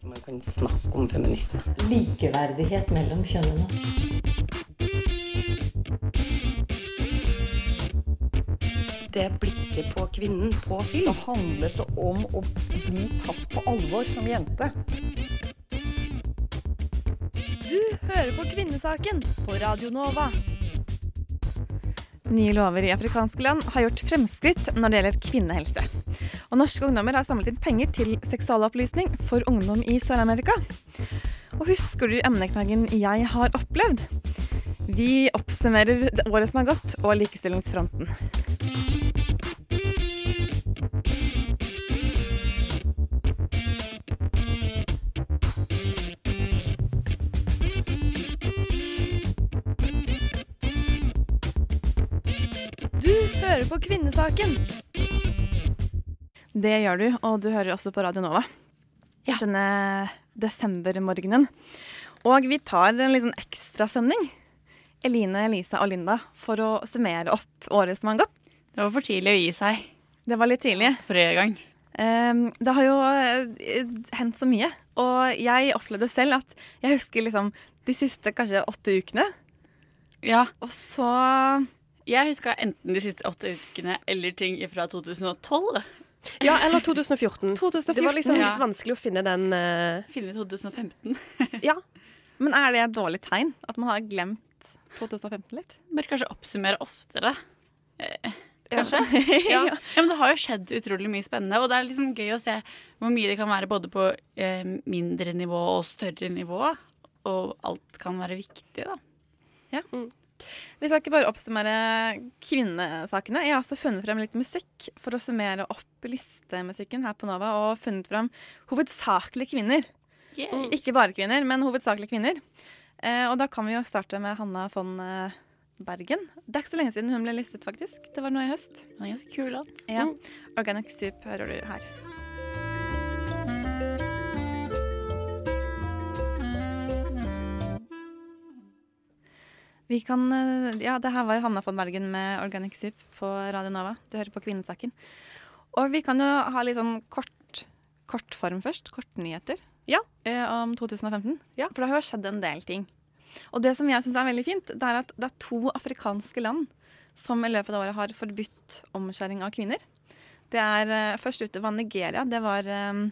ikke man kan snakke om feminisme. Likeverdighet mellom kjønnene. Det blikket på kvinnen på film. handlet det om å bli tatt på alvor som jente. Du hører på Kvinnesaken på Radio Nova. Nye lover i afrikanske land har gjort fremskritt når det gjelder kvinnehelse. Og norske ungdommer har samlet inn penger til seksualopplysning for ungdom i Sør-Amerika. Og husker du emneknaggen 'Jeg har opplevd'? Vi oppsummerer året som har gått, og likestillingsfronten. Du hører på Kvinnesaken. Det gjør du, og du hører også på Radio Nova. Denne desembermorgenen. Og vi tar en liten ekstrasending, Eline, Lisa og Linda, for å summere opp året som har gått. Det var for tidlig å gi seg Det var litt tidlig. forrige gang. Ehm, det har jo eh, hendt så mye. Og jeg opplevde selv at jeg husker liksom de siste kanskje åtte ukene. Ja, Og så jeg huska enten de siste åtte ukene eller ting fra 2012. Ja, eller 2014. 2014. Det var liksom Ja. litt vanskelig å finne den uh... Finne 2015. Ja. Men er det et dårlig tegn? At man har glemt 2015 litt? Bør kanskje oppsummere oftere. Eh, Ja. kanskje? Ja. ja, men det har jo skjedd utrolig mye spennende, og det er liksom gøy å se hvor mye det kan være både på eh, mindre nivå og større nivå. Og alt kan være viktig, da. Vi skal ikke bare oppsummere kvinnesakene. Jeg har også funnet frem litt musikk for å summere opp listemusikken her på Nova, og funnet frem hovedsakelig kvinner. Yay. Ikke bare kvinner, men hovedsakelig kvinner. Eh, og da kan vi jo starte med Hanna von eh, Bergen. Det er ikke så lenge siden hun ble listet, faktisk. Det var nå i høst. Det er ganske kul låt. Ja. Organic Soup hører du her. Vi kan eh, Ja, det her var Hanna von Bergen med Organic Soup på Radio Nova. Du hører på Kvinnesaken. Og vi kan jo ha litt sånn kort, kortform først. Kortnyheter. Ja. Eh, om 2015. Ja. For det har jo skjedd en del ting. Og det som jeg syns er veldig fint, det er at det er to afrikanske land som i løpet av året har forbudt omskjæring av kvinner. Det er eh, Først ute var Nigeria. Det var eh,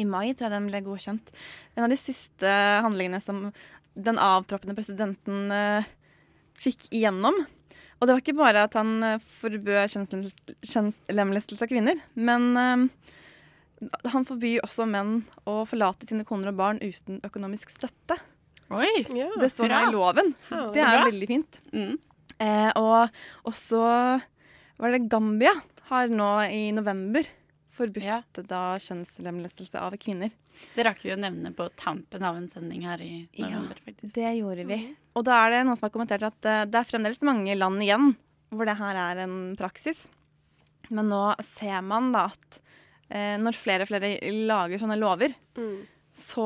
i mai, tror jeg den ble godkjent. En av de siste handlingene som den avtroppende presidenten eh, fikk igjennom. Og det var ikke bare at han eh, forbød kjønnslemles- kjønnslemlestelse av kvinner, men eh, han forbyr også menn å forlate sine koner og barn uten økonomisk støtte. Oi! ja. Det står her i loven. Ja, Det er bra. veldig fint. Mm. Eh, og også var det Gambia har nå i november forbudt Ja. da kjønnslemlestelse av kvinner. Det rakk vi å nevne på tampen av en sending her i november, faktisk. Det gjorde vi. Og da er det noen som har kommentert at eh, det er fremdeles mange land igjen hvor det her er en praksis. Men nå ser man da at eh, når flere og flere lager sånne lover, Mm, så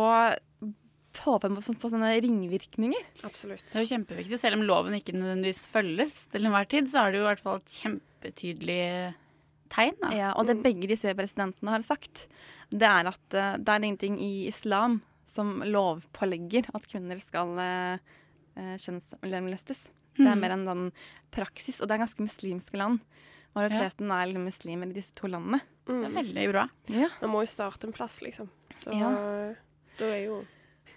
håper man på, på sånne ringvirkninger. absolutt. Det er jo kjempeviktig. Selv om loven ikke nødvendigvis følges til enhver tid, så er det jo i hvert fall et kjempetydelig tegn. Da. Ja, og det begge disse presidentene har sagt, det er at eh, det er ingenting i islam som lovpålegger at kvinner skal uh, kjønnslemlestes. Det er Mm. mer en sånn praksis, og det er ganske muslimske land. Majoriteten er liksom muslimer i disse to landene. Det er Mm. veldig bra. Ja. Man må jo starte en plass, liksom. Så Ja. da er jo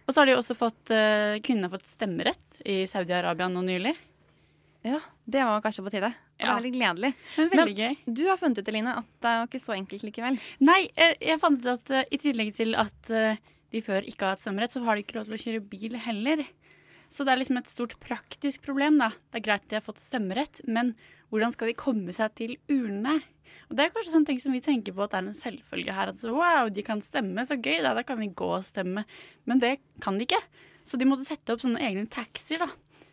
Og så har de jo også fått uh, kvinnene har fått stemmerett i Saudi-Arabia nå nylig. Ja, det var kanskje på tide. Og Det Ja. er veldig gledelig. Men veldig gøy. Du har funnet ut, Eline, at det er jo ikke så enkelt likevel. Nei, jeg, jeg fant ut at uh, i tillegg til at uh, de før ikke har hatt stemmerett, så har de ikke lov til å kjøre bil heller. Så det er liksom et stort praktisk problem, da. Det er greit at de har fått stemmerett, men hvordan skal de komme seg til urnene? Og det er kanskje sånne ting som vi tenker på at det er en selvfølge her. At så, wow, de kan stemme, så gøy, da, da kan vi gå og stemme. Men det kan de ikke. Så de måtte sette opp sånne egne taxier, da.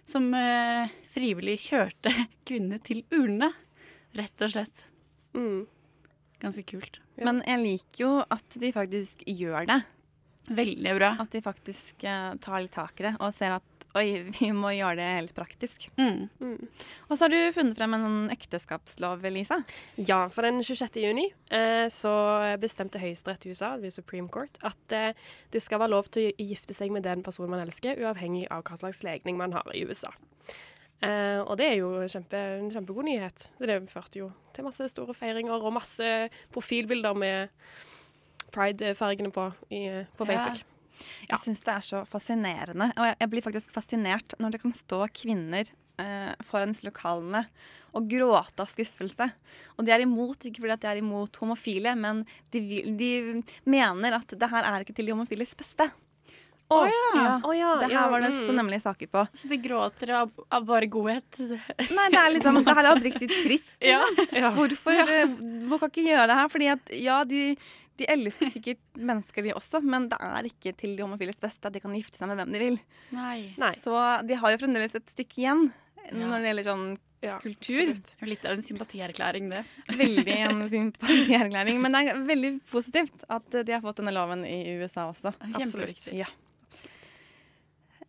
Som eh, frivillig kjørte kvinnene til urnene. Rett og slett. mm. Ganske kult. Ja. Men jeg liker jo at de faktisk gjør det. Veldig bra. At de faktisk eh, tar litt tak i det og ser at oi, vi må gjøre det helt praktisk. Mm. Mm. Og så har du funnet frem en sånn ekteskapslov, Lisa. Ja, for den 26. juni eh, så bestemte Høyesterett i USA, det blir Supreme Court, at eh, det skal være lov til å gifte seg med den personen man elsker, uavhengig av hva slags legning man har i USA. Eh, og det er jo kjempe, en kjempegod nyhet. Så det førte jo til masse store feiringer og masse profilbilder med pride-fargene på, i, på Ja. Jeg syns det er så fascinerende. Og jeg, jeg blir faktisk fascinert når det kan stå kvinner eh, foran disse lokalene og gråte av skuffelse. Og de er imot, ikke fordi at de er imot homofile, men de, vil, de mener at det her er ikke til de homofiles beste. Å Ja. Å ja, Det ja, her var det mm. nemlig saker på. Så de gråter av, av bare godhet. Nei, det er liksom, det her er oppriktig trist. Ja. Hvorfor Hvor kan ikke gjøre det her? Fordi at ja, de, de elsker sikkert mennesker, de også, men det er ikke til de homofiles beste at de kan gifte seg med hvem de vil. Nei. Nei. Så de har jo fremdeles et stykke igjen Ja. når det gjelder sånn Ja, kultur. absolutt. Litt av en sympatierklæring, det. veldig en sympatierklæring. Men det er veldig positivt at de har fått denne loven i USA også. Kjempeviktig. Ja.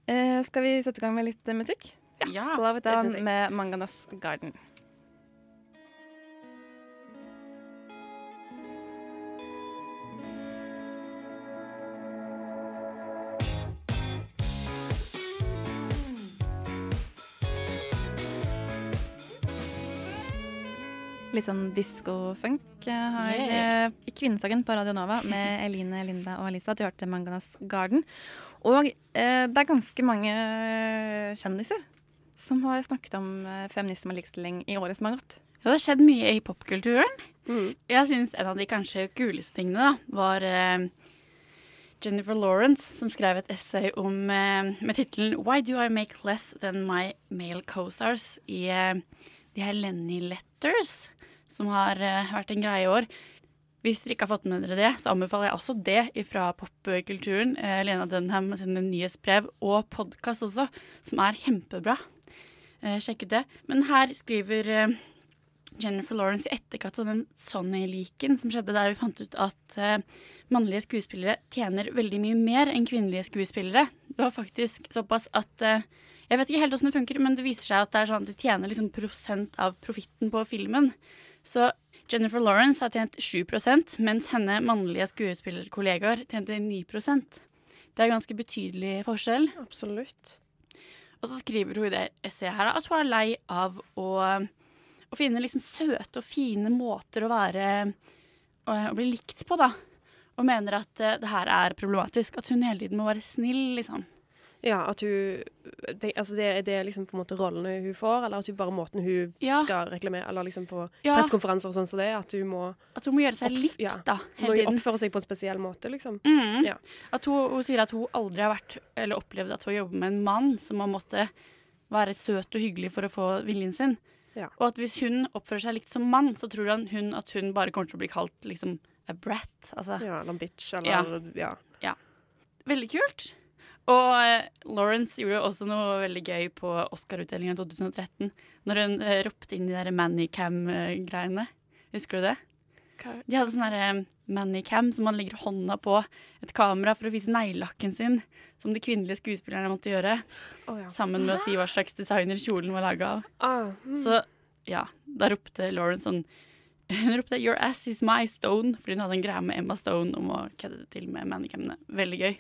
Eh, skal vi sette i gang med litt musikk? Ja. Så da synes jeg. med Manganas Garden. Litt sånn disko-funk eh, her Yeah. eh, i Kvinnesaken på Radio Nova med Eline, Linda og Alisa. Du hørte Manganas Garden. Og eh, det er ganske mange kjendiser som har snakket om eh, feminisme og likestilling i året som har gått. Ja, det har skjedd mye i popkulturen. Mm. Jeg syns en av de kanskje kuleste tingene da, var eh, Jennifer Lawrence, som skrev et essay om, eh, med tittelen 'Why do I make less than my male co-stars?' i eh, de her Lenny Letters, som har eh, vært en greie i år. Hvis dere ikke har fått med dere det, så anbefaler jeg også det fra popkulturen. Eh, Lena Dunham sine nyhetsbrev og podkast også, som er kjempebra. Eh, sjekk ut det. Men her skriver Jennifer Lawrence i etterkant av den Sonny-liken som skjedde der vi fant ut at mannlige skuespillere tjener veldig mye mer enn kvinnelige skuespillere. Det var faktisk såpass at Jeg vet ikke helt åssen det funker, men det viser seg at det er sånn at de tjener liksom prosent av profitten på filmen. Så Jennifer Lawrence har tjent 7% mens henne mannlige skuespillerkollegaer tjente 9% Det er ganske betydelig forskjell. Absolutt. Og så skriver hun i det essayet her at hun er lei av å, å finne liksom søte og fine måter å være å, bli likt på, da. Og mener at eh, det her er problematisk. At hun hele tiden må være snill, liksom. Ja, at hun det, altså det, det er liksom på en måte rollene hun får, eller at hun bare måten hun Ja. skal reklamere Eller liksom på Ja. pressekonferanser og sånn som det, at hun må, At hun må gjøre seg likt, ja. da. må Hele tiden. oppføre seg på en spesiell måte, liksom. Mm. Ja. At hun, hun sier at hun aldri har vært, eller opplevd at hun jobber med en mann som har måttet være søt og hyggelig for å få viljen sin. Ja. Og at hvis hun oppfører seg likt som mann, så tror han hun at hun bare kommer til å bli kalt liksom a brat. Altså, Ja, eller bitch, eller ja. veldig kult. Og eh, Lawrence gjorde også noe veldig gøy på Oscar-utdelingen i 2013. Når hun eh, ropte inn de der manicam-greiene. Husker du det? De hadde sånn der, Manicam som man legger hånda på et kamera for å vise neglelakken sin. Som de kvinnelige skuespillerne måtte gjøre. Oh, ja. Sammen med å si hva slags designer kjolen var laga av. Ah, mm. Så ja, da ropte Lawrence sånn Hun ropte 'Your ass is my stone', fordi hun hadde en greie med Emma Stone om å kødde det til med manicamene. Veldig gøy.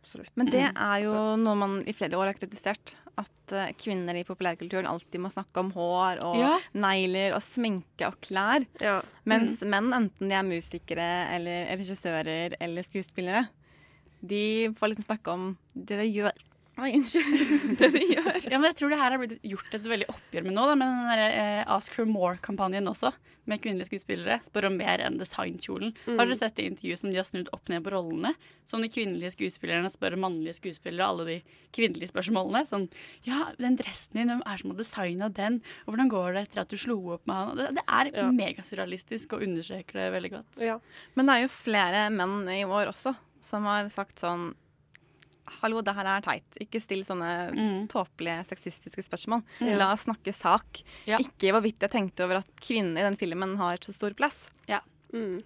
Absolutt. Men det Mm. er jo noe man i flere år har kritisert. At eh, kvinner i populærkulturen alltid må snakke om hår og Ja. negler og sminke og klær. Ja. Mens menn, enten de er musikere eller regissører eller skuespillere, de får liksom snakke om det de gjør. Oi, unnskyld. det de gjør. Ja, men jeg tror det her har blitt gjort et veldig oppgjør med nå, da, med den der, eh, Ask for more-kampanjen også, med kvinnelige skuespillere. Spør om mer enn designkjolen. Har dere sett det intervjuet som de har snudd opp ned på rollene? Som de kvinnelige skuespillerne spør mannlige skuespillere alle de kvinnelige spørsmålene. Sånn Ja, den dressen din, hvem er som har designa den? Og hvordan går det etter at du slo opp med han? Det, det er Ja. megasurrealistisk og understreker det veldig godt. ja. Men det er jo flere menn i år også som har sagt sånn Hallo, det her er teit. Ikke still sånne Mm. tåpelige sexistiske spørsmål. Mm. La oss snakke sak. Ja. Ikke hvorvidt jeg tenkte over at kvinner i den filmen har så stor plass. Mm.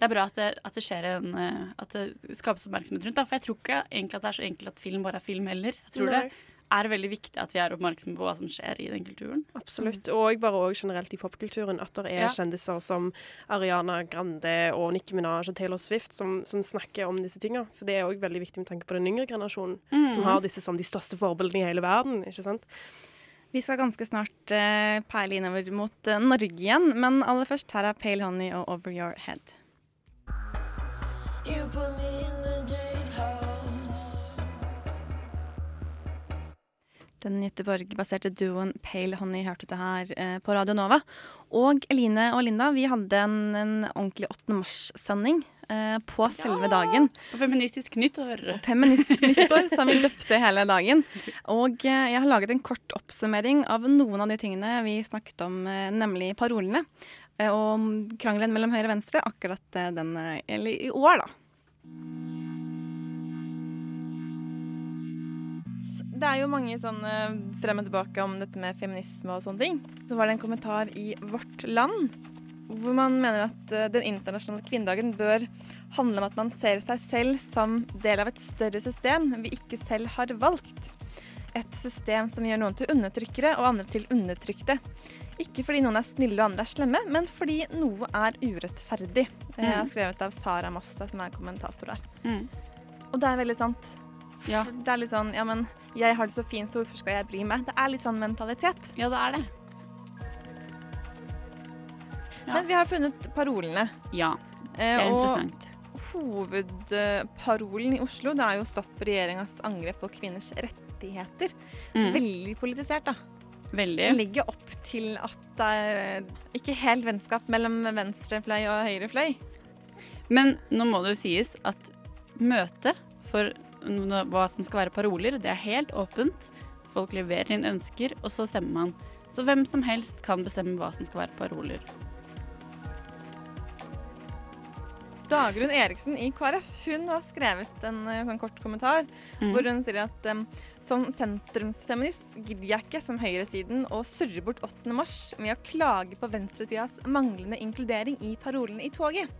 det er bra at det, at det skjer en eh, At det skapes oppmerksomhet rundt. Da. For jeg tror ikke egentlig at det er så enkelt at film bare er film heller. Jeg tror Nei. det er det veldig viktig at vi er oppmerksomme på hva som skjer i den kulturen. Absolutt. Og bare også generelt i popkulturen. At det er Ja. kjendiser som Ariana Grande og Nicki Minaj og Taylor Swift som, som snakker om disse tinga. For det er òg veldig viktig med tanke på den yngre generasjonen, som har disse som de største forbildene i hele verden. ikke sant? Vi skal ganske snart uh, peile innover mot uh, Norge igjen, men aller først her er Pale Honey og Over Your Head. Den Göteborg-baserte duoen Pale Honey hørte du her eh, på Radio Nova. Og Eline og Linda, vi hadde en, en ordentlig 8. mars-sending eh, på selve dagen. På Feministisk nyttår. Feministisk nyttår, som vi døpte hele dagen. Og eh, jeg har laget en kort oppsummering av noen av de tingene vi snakket om, eh, nemlig parolene. eh, Og krangelen mellom høyre og venstre akkurat eh, den, eller i år, da. Det er jo mange sånn frem og tilbake om dette med feminisme og sånne ting. Så var det en kommentar i Vårt Land hvor man mener at eh, den internasjonale kvinnedagen bør handle om at man ser seg selv som del av et større system vi ikke selv har valgt. Et system som gjør noen til undertrykkere og andre til undertrykte. Ikke fordi noen er snille og andre er slemme, men fordi noe er urettferdig. Eh, Jeg har skrevet av Sara Mosta, som er kommentator her. Mm. Og det er veldig sant. Ja. Det er litt sånn Ja, men jeg har det så fint, så hvorfor skal jeg bry meg? Det er litt sånn mentalitet. ja, det er det. Ja. Men vi har funnet parolene. Ja, det Eh, er og interessant. hovedparolen i Oslo det er jo 'stopp regjeringas angrep på kvinners rettigheter'. Mm. Veldig politisert, da. Det Veldig. legger opp til at det er ikke helt vennskap mellom venstrefløy og høyrefløy. Men nå må det jo sies at møtet for hva som skal være paroler, det er helt åpent. Folk leverer inn ønsker, og så stemmer man. Så hvem som helst kan bestemme hva som skal være paroler. Dagrun Eriksen i KrF hun har skrevet en eh, sånn kort kommentar Mm. hvor hun sier at som sentrumsfeminist gidder jeg ikke som høyresiden å surre bort 8. mars med å klage på venstresidas manglende inkludering i parolene i toget.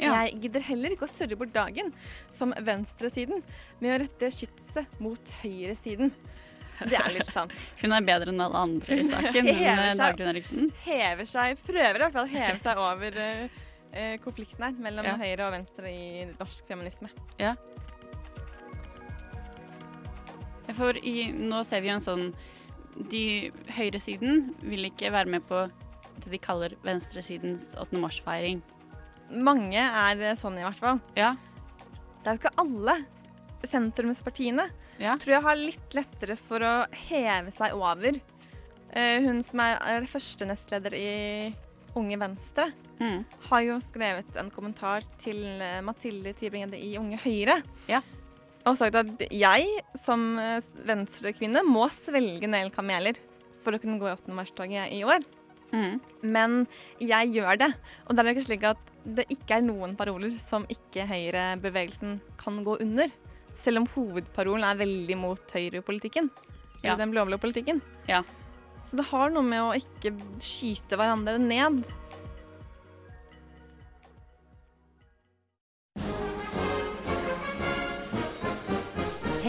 Ja. Jeg gidder heller ikke å surre bort dagen som venstresiden med å rette skytset mot høyresiden. Det er litt sant. Hun er bedre enn alle andre i saken. Hever er seg. Hever seg, prøver i hvert fall å heve seg over uh, eh, konflikten her mellom Ja. høyre og venstre i norsk feminisme. Ja, For i, nå ser vi jo en sånn De høyresiden vil ikke være med på det de kaller venstresidens 8. mars-feiring. Mange er eh, sånn i hvert fall. Ja. Det er jo ikke alle sentrumspartiene. Ja. Tror jeg har litt lettere for å heve seg over. Eh, hun som er, første nestleder i Unge Venstre, Mm. har jo skrevet en kommentar til eh, Mathilde Tybring-Gjedde i Unge Høyre. Ja. Og sagt at jeg som venstrekvinne må svelge en del kameler for å kunne gå i 8. mars-toget i år. Mm. Men jeg gjør det. Og det er ikke slik at det ikke er noen paroler som ikke høyrebevegelsen kan gå under. Selv om hovedparolen er veldig mot høyrepolitikken. Ja. Eller den blå-blå politikken. Ja. Så det har noe med å ikke skyte hverandre ned.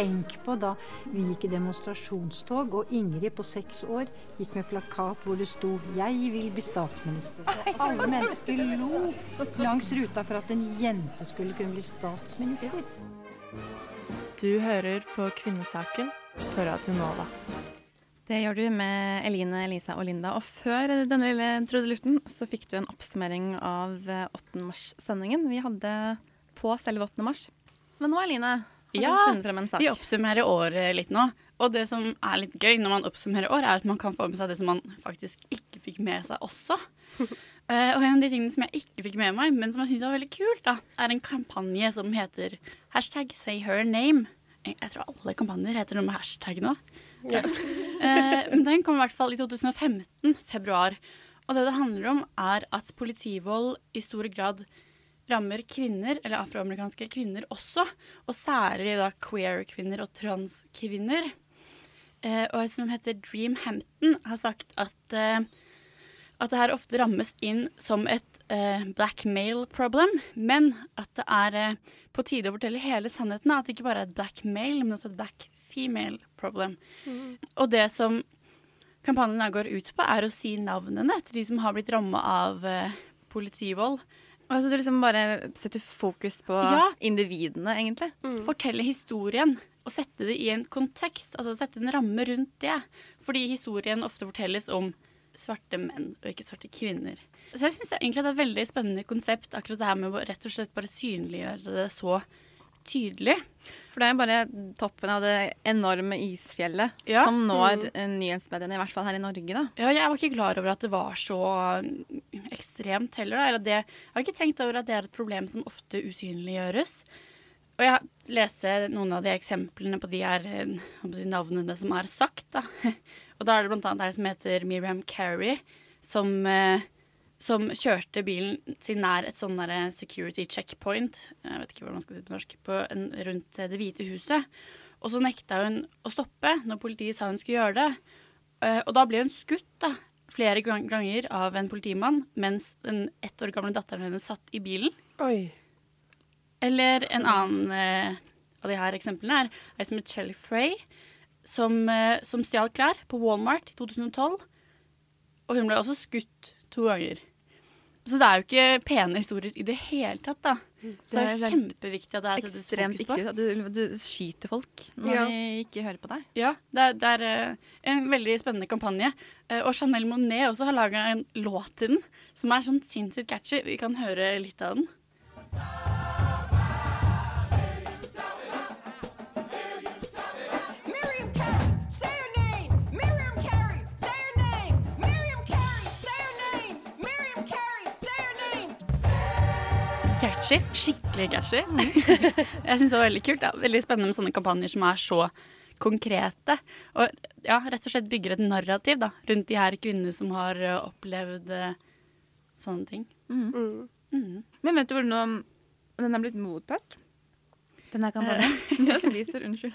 Tenk på da vi gikk i demonstrasjonstog, og Ingrid på seks år gikk med plakat hvor det sto 'Jeg vil bli statsminister'. Og alle mennesker lo langs ruta for at en jente skulle kunne bli statsminister. Du hører på Kvinnesaken på Radio Nova. Det gjør du med Eline, Elisa og Linda. Og før denne lille trudelutten så fikk du en oppsummering av eh, 8. mars-sendingen vi hadde på selve 8. mars. Men nå, Eline, Ja. Vi oppsummerer året litt nå. Og det som er litt gøy når man oppsummerer år, er at man kan få med seg det som man faktisk ikke fikk med seg også. Uh, og en av de tingene som jeg ikke fikk med meg, men som jeg syns var veldig kult, da, er en kampanje som heter hashtag say her name. Jeg, tror alle kampanjer heter noe med hashtag nå. jeg. Eh, men den kom i hvert fall i 2015, februar. Og det det handler om, er at politivold i stor grad rammer kvinner, eller afroamerikanske kvinner også, og særlig da queer-kvinner og transkvinner. Eh, og en som heter Dream Hampton, har sagt at, eh, at det her ofte rammes inn som et eh, black male problem, men at det er eh, på tide å fortelle hele sannheten. At det ikke bare er et black male, men også et black female problem. Og det som kampanjen går ut på, er å si navnene til de som har blitt ramma av eh, politivold. Altså du liksom bare setter fokus på Ja. individene, egentlig. Fortelle historien og sette det i en kontekst, altså sette en ramme rundt det. Fordi historien ofte fortelles om svarte menn og ikke svarte kvinner. Så jeg syns egentlig det er et veldig spennende konsept, akkurat det her med å rett og slett bare synliggjøre det så tydelig. For det er bare toppen av det enorme isfjellet Ja. som når mm. nyhetsmediene, i hvert fall her i Norge, da. Ja, jeg var ikke klar over at det var så mm, ekstremt heller. Da. Eller det, jeg har ikke tenkt over at det er et problem som ofte usynliggjøres. Og jeg leste noen av de eksemplene på de her eh, navnene som er sagt. Da. Og da er det annet ei som heter Miriam Carey, som, eh, som kjørte bilen sin nær et sånn security checkpoint, jeg vet ikke hva man skal si på norsk, på en, rundt eh, Det hvite huset. Og så nekta hun å stoppe når politiet sa hun skulle gjøre det. Eh, og da ble hun skutt da, flere gang- ganger av en politimann mens den ett år gamle datteren hennes satt i bilen. Oi. Eller en annen eh, av de her eksemplene er ei som het Shelly Frey, som, eh, som stjal klær på Walmart i 2012. Og hun ble også skutt to ganger. Så det er jo ikke pene historier i det hele tatt, da. Så det er jo kjempeviktig at det er Ekstremt fokus på. Du, du skyter folk når Ja. de ikke hører på deg. Ja, det er, det er eh, en veldig spennende kampanje. Eh, og Chanel Monet også har laga en låt til den som er sånn sinnssykt catchy. Vi kan høre litt av den. Catchy. Skikkelig cashy. jeg syns det var veldig kult. Ja. Veldig spennende med sånne kampanjer som er så konkrete. Og ja, rett og slett bygger et narrativ da, rundt de her kvinnene som har eh, opplevd eh, sånne ting. Mm. Mm. Men vet du hvordan den er blitt mottatt? Den her kampanjen? Jeg spiser, unnskyld.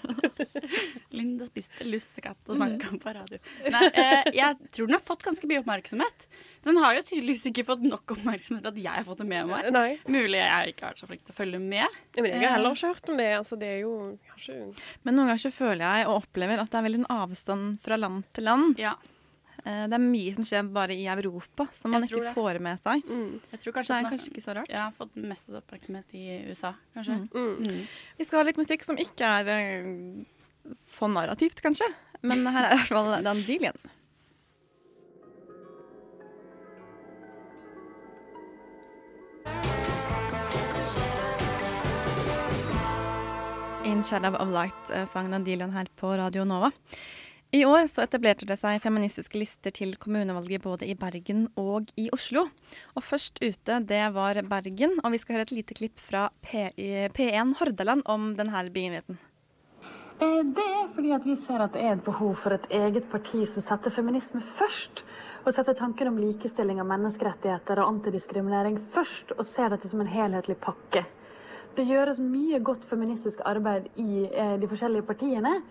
Linda spiste lussekatt og snakka på radio. Nei, eh, jeg tror den har fått ganske mye oppmerksomhet. Den har jo tydeligvis ikke fått nok oppmerksomhet til at jeg har fått det med meg. Nei. Mulig jeg ikke har vært så flink til å følge med. Ja, men jeg har heller ikke hørt om det. Altså, det er jo ikke... Men noen ganger så føler jeg og opplever at det er veldig en avstand fra land til land. Ja. Eh, Det er mye som skjer bare i Europa som man ikke det. får med seg. Jeg tror Så det er kanskje ikke så rart. Jeg har fått mest oppmerksomhet i USA, kanskje. Mm. Mm. Vi skal ha litt musikk som ikke er eh, så narrativt, kanskje. Men her er i hvert fall Dandelion. In Shadow of Light sang den Dandelion her på Radio Nova. I år så etablerte det seg feministiske lister til kommunevalget både i Bergen og i Oslo. Og først ute, det var Bergen, og vi skal høre et lite klipp fra P P1 Hordaland om denne begivenheten. Eh, Det er fordi at vi ser at det er et behov for et eget parti som setter feminisme først. Og setter tanken om likestilling av menneskerettigheter og antidiskriminering først, og ser dette som en helhetlig pakke. Det gjøres mye godt feministisk arbeid i eh, de forskjellige partiene,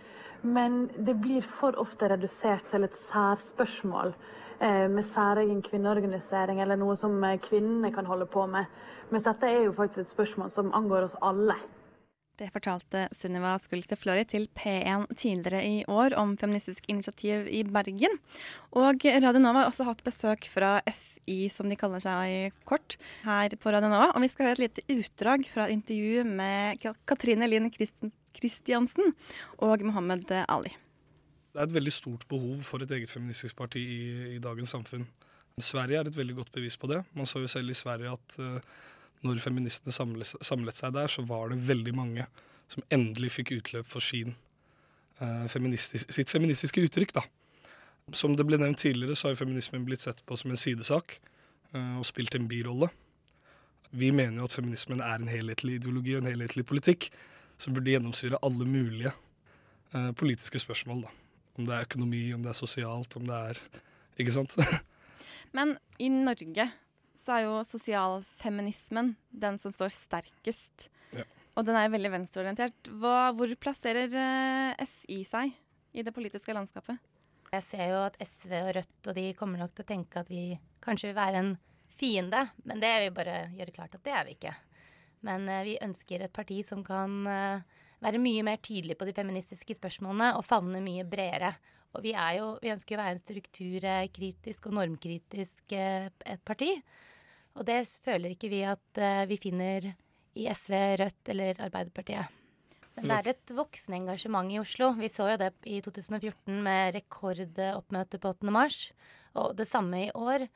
men det blir for ofte redusert til et særspørsmål eh, med særegen kvinneorganisering eller noe som eh, kvinnene kan holde på med. Mens dette er jo faktisk et spørsmål som angår oss alle. Det fortalte Sunniva Skulse Flori til P1 tidligere i år om Feministisk initiativ i Bergen. Og Radio Nova har også hatt besøk fra FI, som de kaller seg kort, her på Radio Nova. Og vi skal høre et lite utdrag fra et intervju med Katrine Linn Kristiansen og Mohammed Ali. Det er et veldig stort behov for et eget feministisk parti i, i dagens samfunn. Sverige er et veldig godt bevis på det. Man så jo selv i Sverige at eh, når feministene samlet, samlet seg der, så var det veldig mange som endelig fikk utløp for sin, eh, feministis, sitt feministiske uttrykk. da. Som det ble nevnt tidligere, så har feminismen blitt sett på som en sidesak eh, og spilt en birolle. Vi mener jo at feminismen er en helhetlig ideologi og en helhetlig politikk som burde gjennomsyre alle mulige eh, politiske spørsmål. da. Om det er økonomi, om det er sosialt, om det er Ikke sant? Men i Norge så er jo sosialfeminismen den som står sterkest. Ja. Og den er veldig venstreorientert. Hva, hvor plasserer eh, FI seg i det politiske landskapet? Jeg ser jo at SV og Rødt og de kommer nok til å tenke at vi kanskje vil være en fiende, men det vil vi bare gjøre klart at det er vi ikke. Men eh, vi ønsker et parti som kan eh, være mye mer tydelig på de feministiske spørsmålene og favne mye bredere. Og vi, er jo, vi ønsker jo å være en strukturkritisk og normkritisk parti. Og det føler ikke vi at eh, vi finner i SV, Rødt eller Arbeiderpartiet. Men det er et voksende engasjement i Oslo. Vi så jo det i 2014 med rekordoppmøte på 8. mars, og det samme i år.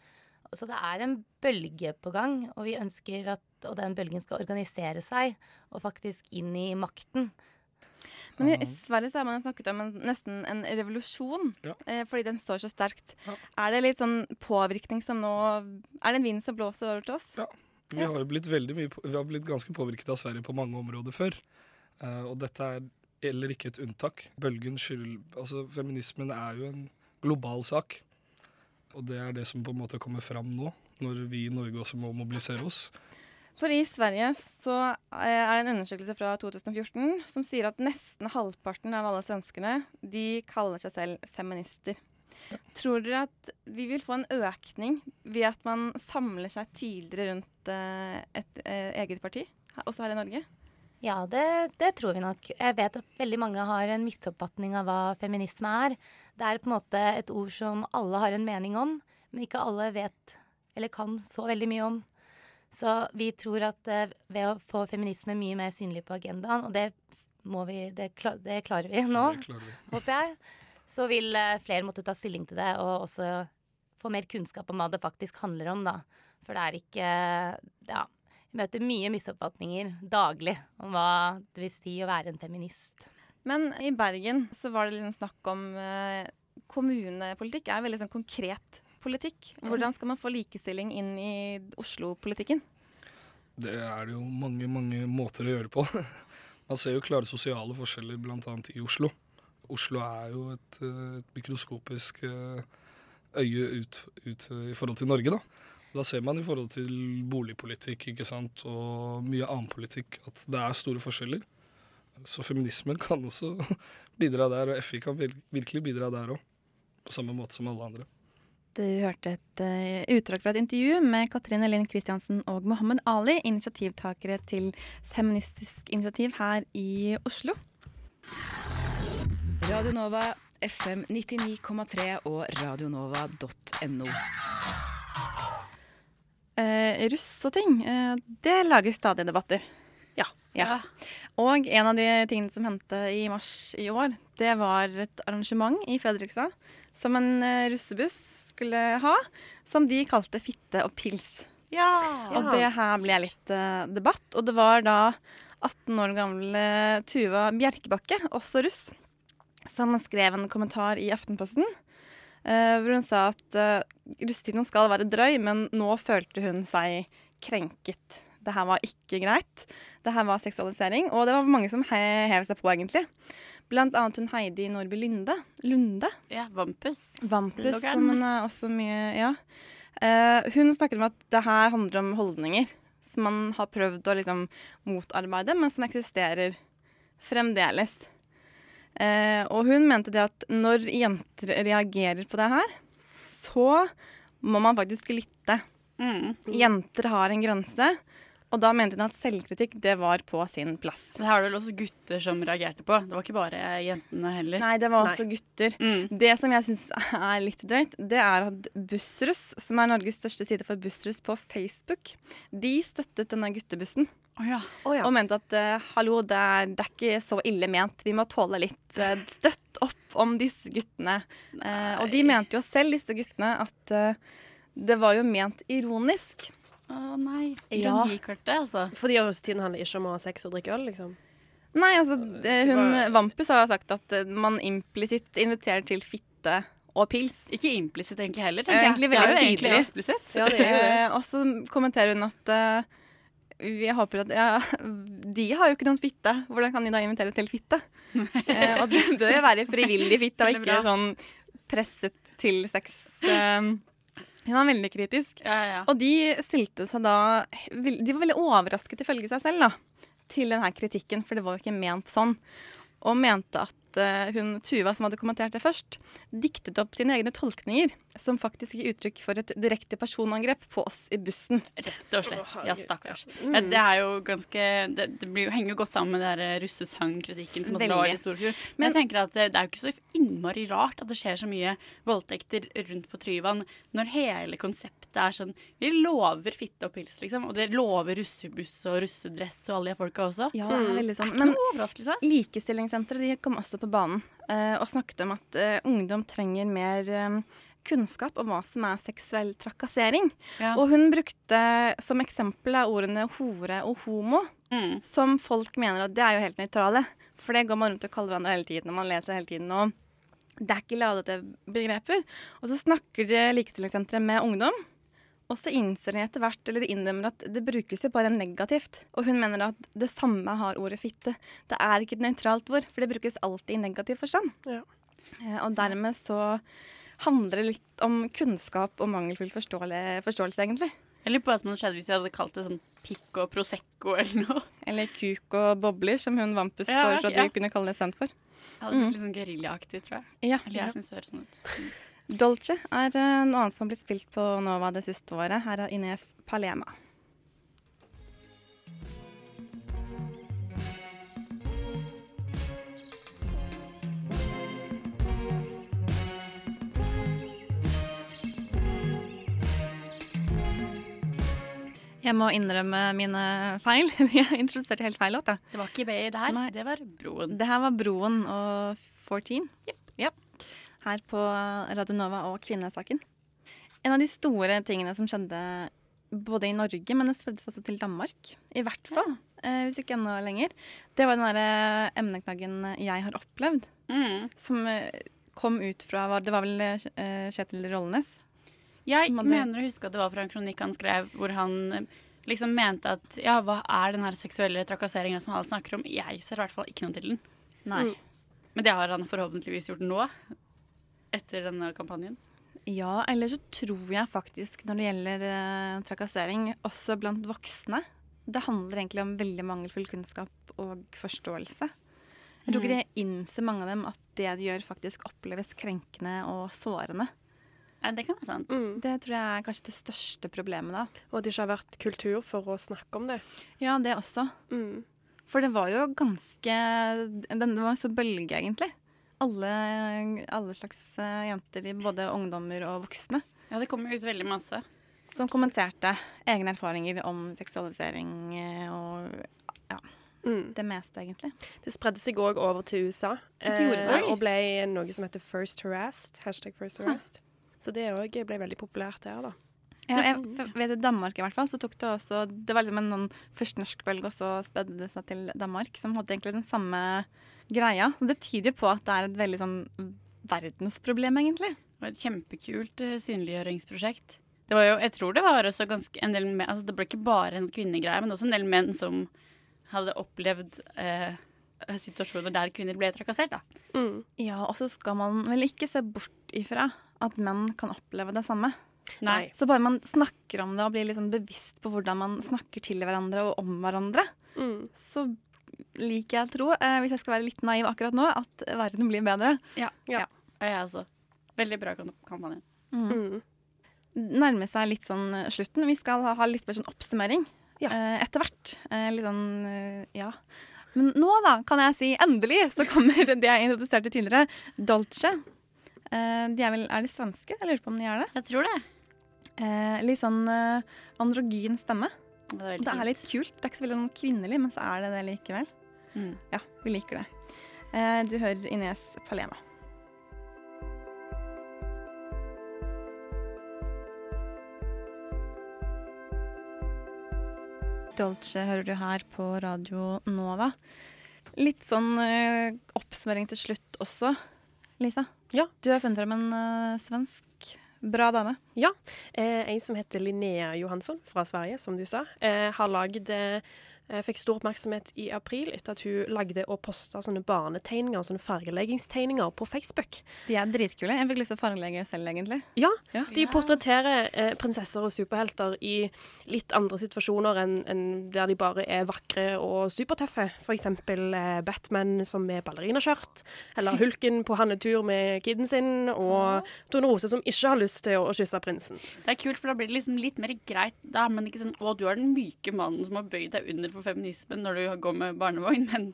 Så det er en bølge på gang, og vi ønsker at og den bølgen skal organisere seg og faktisk inn i makten. Men i Sverige så har man snakket om en, nesten en revolusjon, eh, fordi den står så sterkt. Er det litt sånn påvirkning som nå Er det en vind som blåser over til oss? Vi har jo blitt veldig mye Vi har blitt ganske påvirket av Sverige på mange områder før. Eh, og dette er heller ikke et unntak. Bølgen skyld Altså, feminismen er jo en global sak. Og det er det som på en måte kommer fram nå, når vi i Norge også må mobilisere oss. For i Sverige så eh, er det en undersøkelse fra 2014 som sier at nesten halvparten av alle svenskene de kaller seg selv feminister. Tror dere at vi vil få en økning ved at man samler seg tidligere rundt eh, et eh, eget parti, også her i Norge? Ja, det, det tror vi nok. Jeg vet at veldig mange har en misoppfatning av hva feminisme er. Det er på en måte et ord som alle har en mening om, men ikke alle vet eller kan så veldig mye om. Så vi tror at eh, ved å få feminisme mye mer synlig på agendaen, og det må vi Det, klar, det klarer vi nå, Det klarer vi. håper jeg, så vil eh, flere måtte ta stilling til det, og også få mer kunnskap om hva det faktisk handler om, da. For det er ikke Ja. Vi møter mye misoppfatninger daglig om hva det vil si å være en feminist. Men i Bergen så var det litt snakk om eh, kommunepolitikk er veldig sånn konkret politikk. Hvordan skal man få likestilling inn i Oslo-politikken? Det er det jo mange, mange måter å gjøre på. Man ser jo klare sosiale forskjeller bl.a. i Oslo. Oslo er jo et, eh, et mikroskopisk eh, øye ut, ut eh, i forhold til Norge, da. Da ser man i forhold til boligpolitikk ikke sant, og mye annen politikk at det er store forskjeller. Så feminismen kan også bidra der, og FI kan virkelig bidra der òg. På samme måte som alle andre. Du hørte et uh, utdrag fra et intervju med Katrine Linn Kristiansen og Mohammed Ali, initiativtakere til Feministisk initiativ her i Oslo. Radio Nova, FM 99,3 og radionova.no. Uh, russ og ting, uh, det lager stadig debatter. Ja. Og en av de tingene som hendte i mars i år, det var et arrangement i Fredrikstad som en eh, russebuss skulle ha, som de kalte fitte og pils. Ja. Og det her ble litt uh, debatt, og det var da 18 år gamle Tuva Bjerkebakke, også russ, som skrev en kommentar i Aftenposten. Uh, hvor hun sa at uh, russetiden skal være drøy, men nå følte hun seg krenket. Det her var ikke greit. Det her var seksualisering. Og det var mange som he hev seg på, egentlig. Blant annet hun Heidi Nordby Lunde. Lunde. Ja, Vampus. Vampus, som hun er også mye Ja. Uh, hun snakket om at det her handler om holdninger som man har prøvd å liksom motarbeide, men som eksisterer fremdeles. Uh, og hun mente det at når jenter reagerer på det her, så må man faktisk lytte. Mm. Jenter har en grense, og da mente hun at selvkritikk det var på sin plass. Det her var det vel også gutter som reagerte på. Det var ikke bare jentene heller. Nei, det var også gutter. Det som jeg syns er litt drøyt, det er at Bussruss, som er Norges største side for bussruss på Facebook, de støttet denne guttebussen. Og mente at uh, hallo, det er, det er ikke så ille ment. Vi må tåle litt uh, støtt opp om disse guttene. Uh, og de mente jo selv, disse guttene, at det var jo ment ironisk. Å nei. Ja. Altså. Fordi russetiden handler ikke om å ha sex og drikke øl, liksom? Nei, altså eh, hun var- Vampus har sagt at eh, man implisitt inviterer til fitte og pils. Ikke implisitt egentlig heller, Eh, tenker jeg. Egentlig Det er veldig tydelig. eksplisitt. Ja, det er jo det. Eh, og så kommenterer hun at uh, jeg håper at ja, De har jo ikke noen fitte. Hvordan kan de da invitere til fitte? uh, og det bør jo være frivillig fitte, og ikke sånn presset til sex. Eh, hun var veldig kritisk. Og de stilte seg da De var veldig overrasket ifølge seg selv da, til denne kritikken, for det var jo ikke ment sånn. Og mente at at eh, hun Tuva, som hadde kommentert det først, diktet opp sine egne tolkninger, som faktisk gir uttrykk for et direkte personangrep på oss i bussen. Rett og slett. Ja, stakkars. Mm. Ja, det er jo ganske Det, det blir, henger jo godt sammen med den russesangkritikken som også var i Storfjord. Men, jeg tenker at det, det er jo ikke så innmari rart at det skjer så mye voldtekter rundt på Tryvann når hele konseptet er sånn Vi lover fitte og pils, liksom. Og det lover russebuss og russedress og alle de folka også. Ja, det er veldig sånn. Overraskelse. Likestillingssenteret de kom også på banen eh, og snakket om at eh, ungdom trenger mer eh, kunnskap om hva som er seksuell trakassering. Ja. Og hun brukte som eksempel ordene hore og homo, Mm. som folk mener at det er jo helt nøytrale. For det går man rundt og kaller hverandre hele tiden, og man leser hele tiden. og det er ikke ladete begreper. Og så snakker Likestillingssenteret med ungdom. Og så innser de etter hvert, eller de innrømmer at det brukes jo bare negativt. Og hun mener at det samme har ordet fitte. Det er ikke et nøytralt ord, for det brukes alltid i negativ forstand. Ja. Eh, Og dermed så handler det litt om kunnskap og mangelfull forståelse, egentlig. Jeg lurer på hva som hadde skjedd hvis jeg hadde kalt det sånn pikk og prosecco eller noe. Eller kuk og bobler, som hun Vampus Ja, foreslo at ja. vi kunne kalle det istedenfor. Det hadde blitt litt sånn geriljaaktig, tror jeg. Ja. Eller jeg synes det høres sånn ut. Dolce er eh, noe annet som har blitt spilt på Nova det siste året. Her er Ines Palema. Jeg må innrømme mine feil. Jeg introduserte helt feil låt. Det var ikke Bay det her, det var Broen. Det her var Broen og 14. Yep. Her på Radio Nova og Kvinnesaken. En av de store tingene som skjedde både i Norge, men det spredde seg også til Danmark. I hvert fall, eh, hvis ikke enda lenger. Det var den derre emneknaggen 'Jeg har opplevd', som eh, kom ut fra var- Det var vel eh, Kjetil Rollenes? Jeg hadde- mener å huske at det var fra en kronikk han skrev hvor han liksom mente at ja, hva er den her seksuelle trakasseringa som alle snakker om? Jeg ser i hvert fall ikke noe til den. Nei. Mm. Men det har han forhåpentligvis gjort nå, etter denne kampanjen. Ja, eller så tror jeg faktisk når det gjelder eh, trakassering, også blant voksne Det handler egentlig om veldig mangelfull kunnskap og forståelse. Jeg tror ikke Mm. de innser, mange av dem, at det de gjør, faktisk oppleves krenkende og sårende. Ja, det kan være sant. Det tror jeg er kanskje det største problemet da. Og at det ikke har vært kultur for å snakke om det. Ja, det også. For det var jo ganske Den det var så bølge, egentlig. Alle, alle slags eh, jenter, både ungdommer og voksne. Ja, det kom ut veldig masse. Som kommenterte egne erfaringer om seksualisering eh, og ja, det meste, egentlig. Det spredde seg òg over til USA, Det det? eh, og ble noe som heter First Harassed. Hashtag First Harassed. Så det òg ble veldig populært der, da. Ja, jeg vet I Danmark i hvert fall, så tok det også Det var liksom en sånn først norsk bølge, og så spredde det seg til Danmark, som hadde egentlig den samme greia. Og Det tyder jo på at det er et veldig sånn verdensproblem, egentlig. Det var et kjempekult eh, synliggjøringsprosjekt. Det var jo, jeg tror det var også ganske en del menn, altså det ble ikke bare en kvinnegreie, men også en del menn som hadde opplevd eh, situasjoner der kvinner ble trakassert. da. Ja, og så skal man vel ikke se bort ifra at menn kan oppleve det samme. Nei. Så bare man snakker om det og blir liksom bevisst på hvordan man snakker til hverandre og om hverandre, så liker jeg å tro, eh, hvis jeg skal være litt naiv akkurat nå, at verden blir bedre. Ja. ja. ja jeg også. Veldig bra kampanje. Mm. Nærme seg litt sånn eh, slutten. Vi skal ha, litt mer sånn oppsummering eh, etter hvert. Eh, litt sånn, ja. Men nå da, kan jeg si endelig, så kommer det jeg introduserte tidligere. Dolce. Eh, de er vel, er de svenske? Jeg lurer på om de er det. Jeg tror det. Eh, litt sånn eh, androgyn stemme. Det er, Det er litt kult. Det er ikke så veldig sånn kvinnelig, men så er det det likevel. Mm. Ja, vi liker det. Eh, du hører Ines Palema. Dolce hører du her på Radio Nova. Litt sånn eh, oppsummering til slutt også, Lisa. Ja. Du har funnet frem en eh, svensk bra dame. Ja. Eh, en som heter Linnea Johansson fra Sverige, som du sa, eh, har lagd eh, fikk stor oppmerksomhet i april etter at hun lagde og posta sånne barnetegninger, sånne fargeleggingstegninger på Facebook. De er dritkule. Jeg fikk lyst til å fargelegge selv, egentlig. Ja, de portretterer eh, prinsesser og superhelter i litt andre situasjoner enn en der de bare er vakre og supertøffe. For eksempel eh, Batman som med ballerinaskjørt, eller Hulken på handletur med kiden sin, og Tone Rose som ikke har lyst til å, å kysse prinsen. Det er kult, for da blir det liksom litt mer greit. Da er man ikke sånn Å, du er den myke mannen som har bøyd deg under for feminismen når du går med barnevogn, men,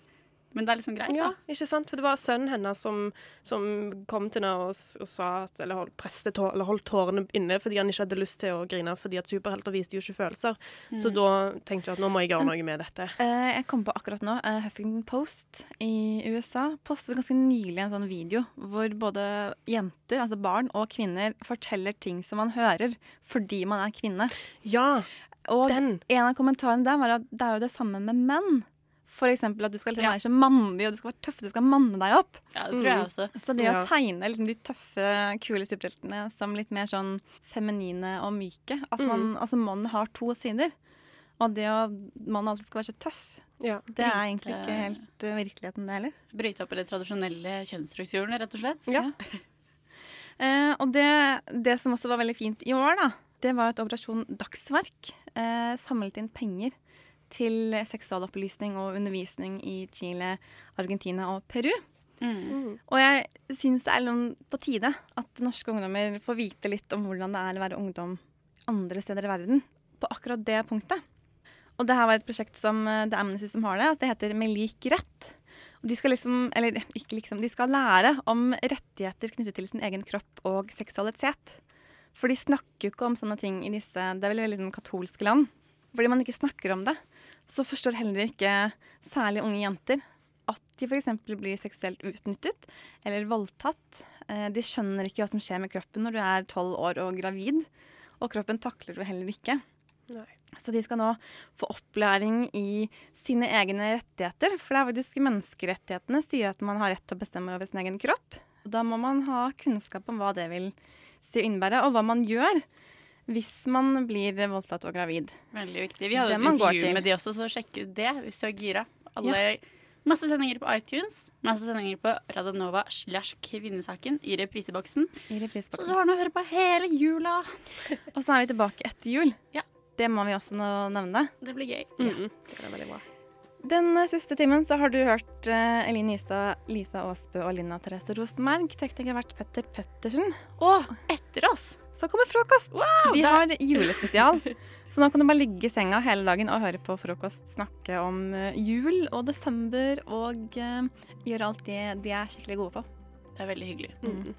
men det er liksom greit, Ja, ikke sant? For det var sønnen hennes som, som kom til henne og, og sa at, eller holdt, tå, eller holdt tårene inne fordi han ikke hadde lyst til å grine, fordi at superhelter viste jo ikke følelser. Så Mm. da tenkte jeg at nå må jeg gjøre noe med dette. Eh, jeg kom på akkurat nå eh, Huffington Post i USA postet ganske nylig en sånn video hvor både jenter, altså barn og kvinner forteller ting som man hører fordi man er kvinne. Ja, og en av kommentarene der var at det er jo det samme med menn. For eksempel at du skal liksom være så mandig, og du skal være tøff, du skal manne deg opp. Ja, det tror jeg også. Så det Ja. å tegne liksom de tøffe, kule superheltene som litt mer sånn feminine og myke At man, Mm. altså mannen har to sider. Og det å mannen alltid skal være så tøff, Ja. det er egentlig ikke helt uh, virkeligheten, det heller. Bryte opp i de tradisjonelle kjønnsstrukturene, rett og slett. Ja. Eh, og det, det som også var veldig fint i år, da, det var et Operasjon Dagsverk eh, samlet inn penger til seksualopplysning og undervisning i Chile, Argentina og Peru. Mm. Og jeg syns det er noen på tide at norske ungdommer får vite litt om hvordan det er å være ungdom andre steder i verden, på akkurat det punktet. Og det her var et prosjekt som The det er Amnesty som har det. Det heter Med lik rett. Og de skal liksom, eller ikke liksom, de skal lære om rettigheter knyttet til sin egen kropp og seksualitet. For de snakker jo ikke om sånne ting i disse Det er vel veldig sånn katolske land. Fordi man ikke snakker om det, så forstår heller ikke særlig unge jenter at de f.eks. blir seksuelt utnyttet eller voldtatt. Eh, De skjønner ikke hva som skjer med kroppen når du er tolv år og gravid. Og kroppen takler du heller ikke. Nei. Så de skal nå få opplæring i sine egne rettigheter. For det er faktisk menneskerettighetene sier at man har rett til å bestemme over sin egen kropp. Og da må man ha kunnskap om hva det vil si å innebærer, og hva man gjør hvis man blir voldtatt og gravid. Veldig viktig. Vi hadde et intervju med de også, så sjekk det hvis du er gira. Alle, Masse sendinger på iTunes, masse sendinger på Radionova slash Kvinnesaken i repriseboksen. I repriseboksen. Så du har noe å høre på hele jula. Og så er vi tilbake etter jul. Ja. Det må vi også nevne. Det blir gøy. Mm. Det blir veldig bra. Den eh, siste timen så har du hørt Eline Elin Nystad, Lisa Aasbø og Linda Therese Rosenberg. Tekniker har vært Petter Pettersen. Og etter oss så kommer frokost! De der- har julespesial. Så nå kan du bare ligge i senga hele dagen og høre på frokost snakke om eh, jul og desember og uh, gjøre alt det de er skikkelig gode på. Det er veldig hyggelig. Mm.